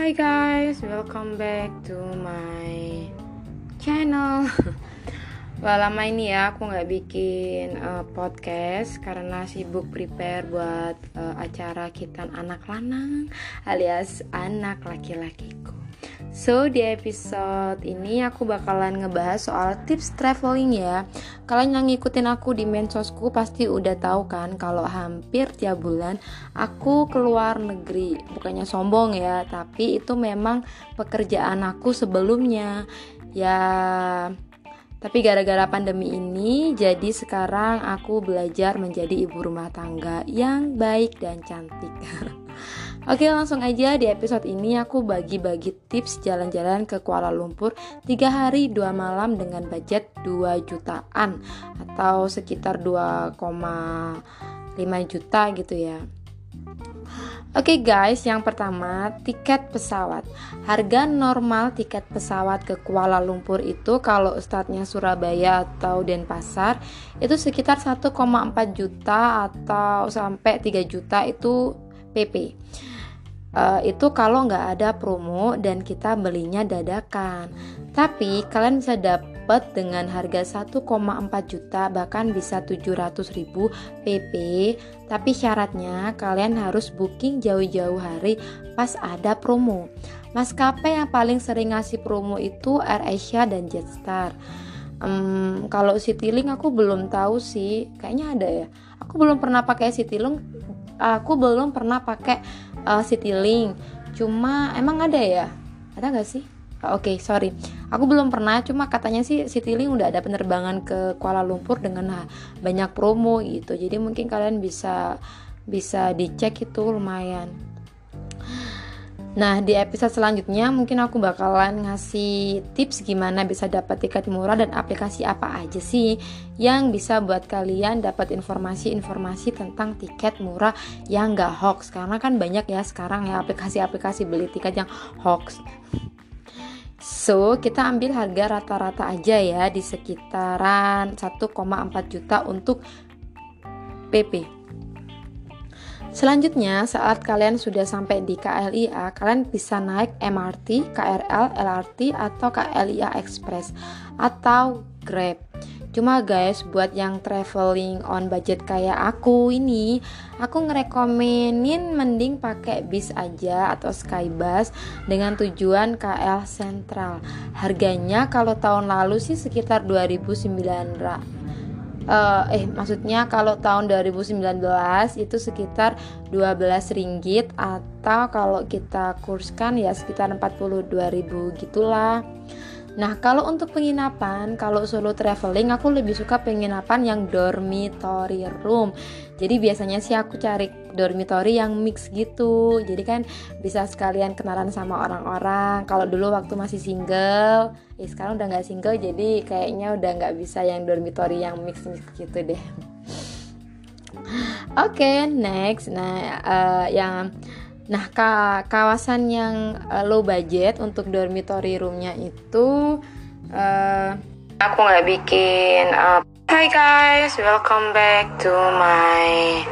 Hi guys, welcome back to my channel. Wah lama ini ya aku nggak bikin uh, podcast karena sibuk prepare buat uh, acara kitan anak lanang alias anak laki-lakiku. So di episode ini aku bakalan ngebahas soal tips traveling ya. Kalian yang ngikutin aku di mensosku pasti udah tahu kan Kalau hampir tiap bulan aku keluar negeri. Bukannya sombong ya Tapi itu memang pekerjaan aku sebelumnya. Ya tapi gara-gara pandemi ini, jadi sekarang aku belajar menjadi ibu rumah tangga yang baik dan cantik. Oke langsung aja di episode ini aku bagi-bagi tips jalan-jalan ke Kuala Lumpur 3 hari 2 malam dengan budget 2 jutaan atau sekitar 2,5 juta gitu ya Oke okay guys, yang pertama tiket pesawat. Harga normal tiket pesawat ke Kuala Lumpur itu kalau startnya Surabaya atau Denpasar itu sekitar 1,4 juta atau sampai 3 juta itu PP. Uh, itu kalau nggak ada promo dan kita belinya dadakan. Tapi kalian bisa dapat dengan harga 1,4 juta bahkan bisa 700 ribu PP. Tapi syaratnya kalian harus booking jauh-jauh hari pas ada promo. Maskapai yang paling sering ngasih promo itu AirAsia dan Jetstar. Um, kalau Citylink aku belum tahu sih, kayaknya ada ya. Aku belum pernah pakai Citylink. Aku belum pernah pakai uh, Citylink. Cuma emang ada ya? Ada nggak sih? Oke, okay, sorry. Aku belum pernah, cuma katanya sih Citylink udah ada penerbangan ke Kuala Lumpur dengan banyak promo gitu. Jadi mungkin kalian bisa bisa dicek itu lumayan. Nah, di episode selanjutnya mungkin aku bakalan ngasih tips gimana bisa dapat tiket murah dan aplikasi apa aja sih yang bisa buat kalian dapat informasi-informasi tentang tiket murah yang gak hoax. Karena kan banyak ya sekarang ya aplikasi-aplikasi beli tiket yang hoax. So, kita ambil harga rata-rata aja ya di sekitaran 1,4 juta untuk PP. Selanjutnya, saat kalian sudah sampai di KLIA, kalian bisa naik MRT, KRL, LRT, atau KLIA Express atau Grab. Cuma guys, buat yang traveling on budget kayak aku ini, aku ngerekomenin mending pakai bis aja atau skybus dengan tujuan KL Central. Harganya kalau tahun lalu sih sekitar 2009 uh, eh maksudnya kalau tahun 2019 itu sekitar 12 ringgit atau kalau kita kurskan ya sekitar 42.000 gitulah. Nah, kalau untuk penginapan, kalau solo traveling aku lebih suka penginapan yang dormitory room. Jadi biasanya sih aku cari dormitory yang mix gitu. Jadi kan bisa sekalian kenalan sama orang-orang. Kalau dulu waktu masih single, ya sekarang udah nggak single jadi kayaknya udah nggak bisa yang dormitory yang mix-mix gitu deh. Oke, okay, next. Nah, uh, yang Nah, ka kawasan yang uh, low budget untuk dormitory roomnya itu uh, aku nggak bikin. Uh, Hi guys, welcome back to my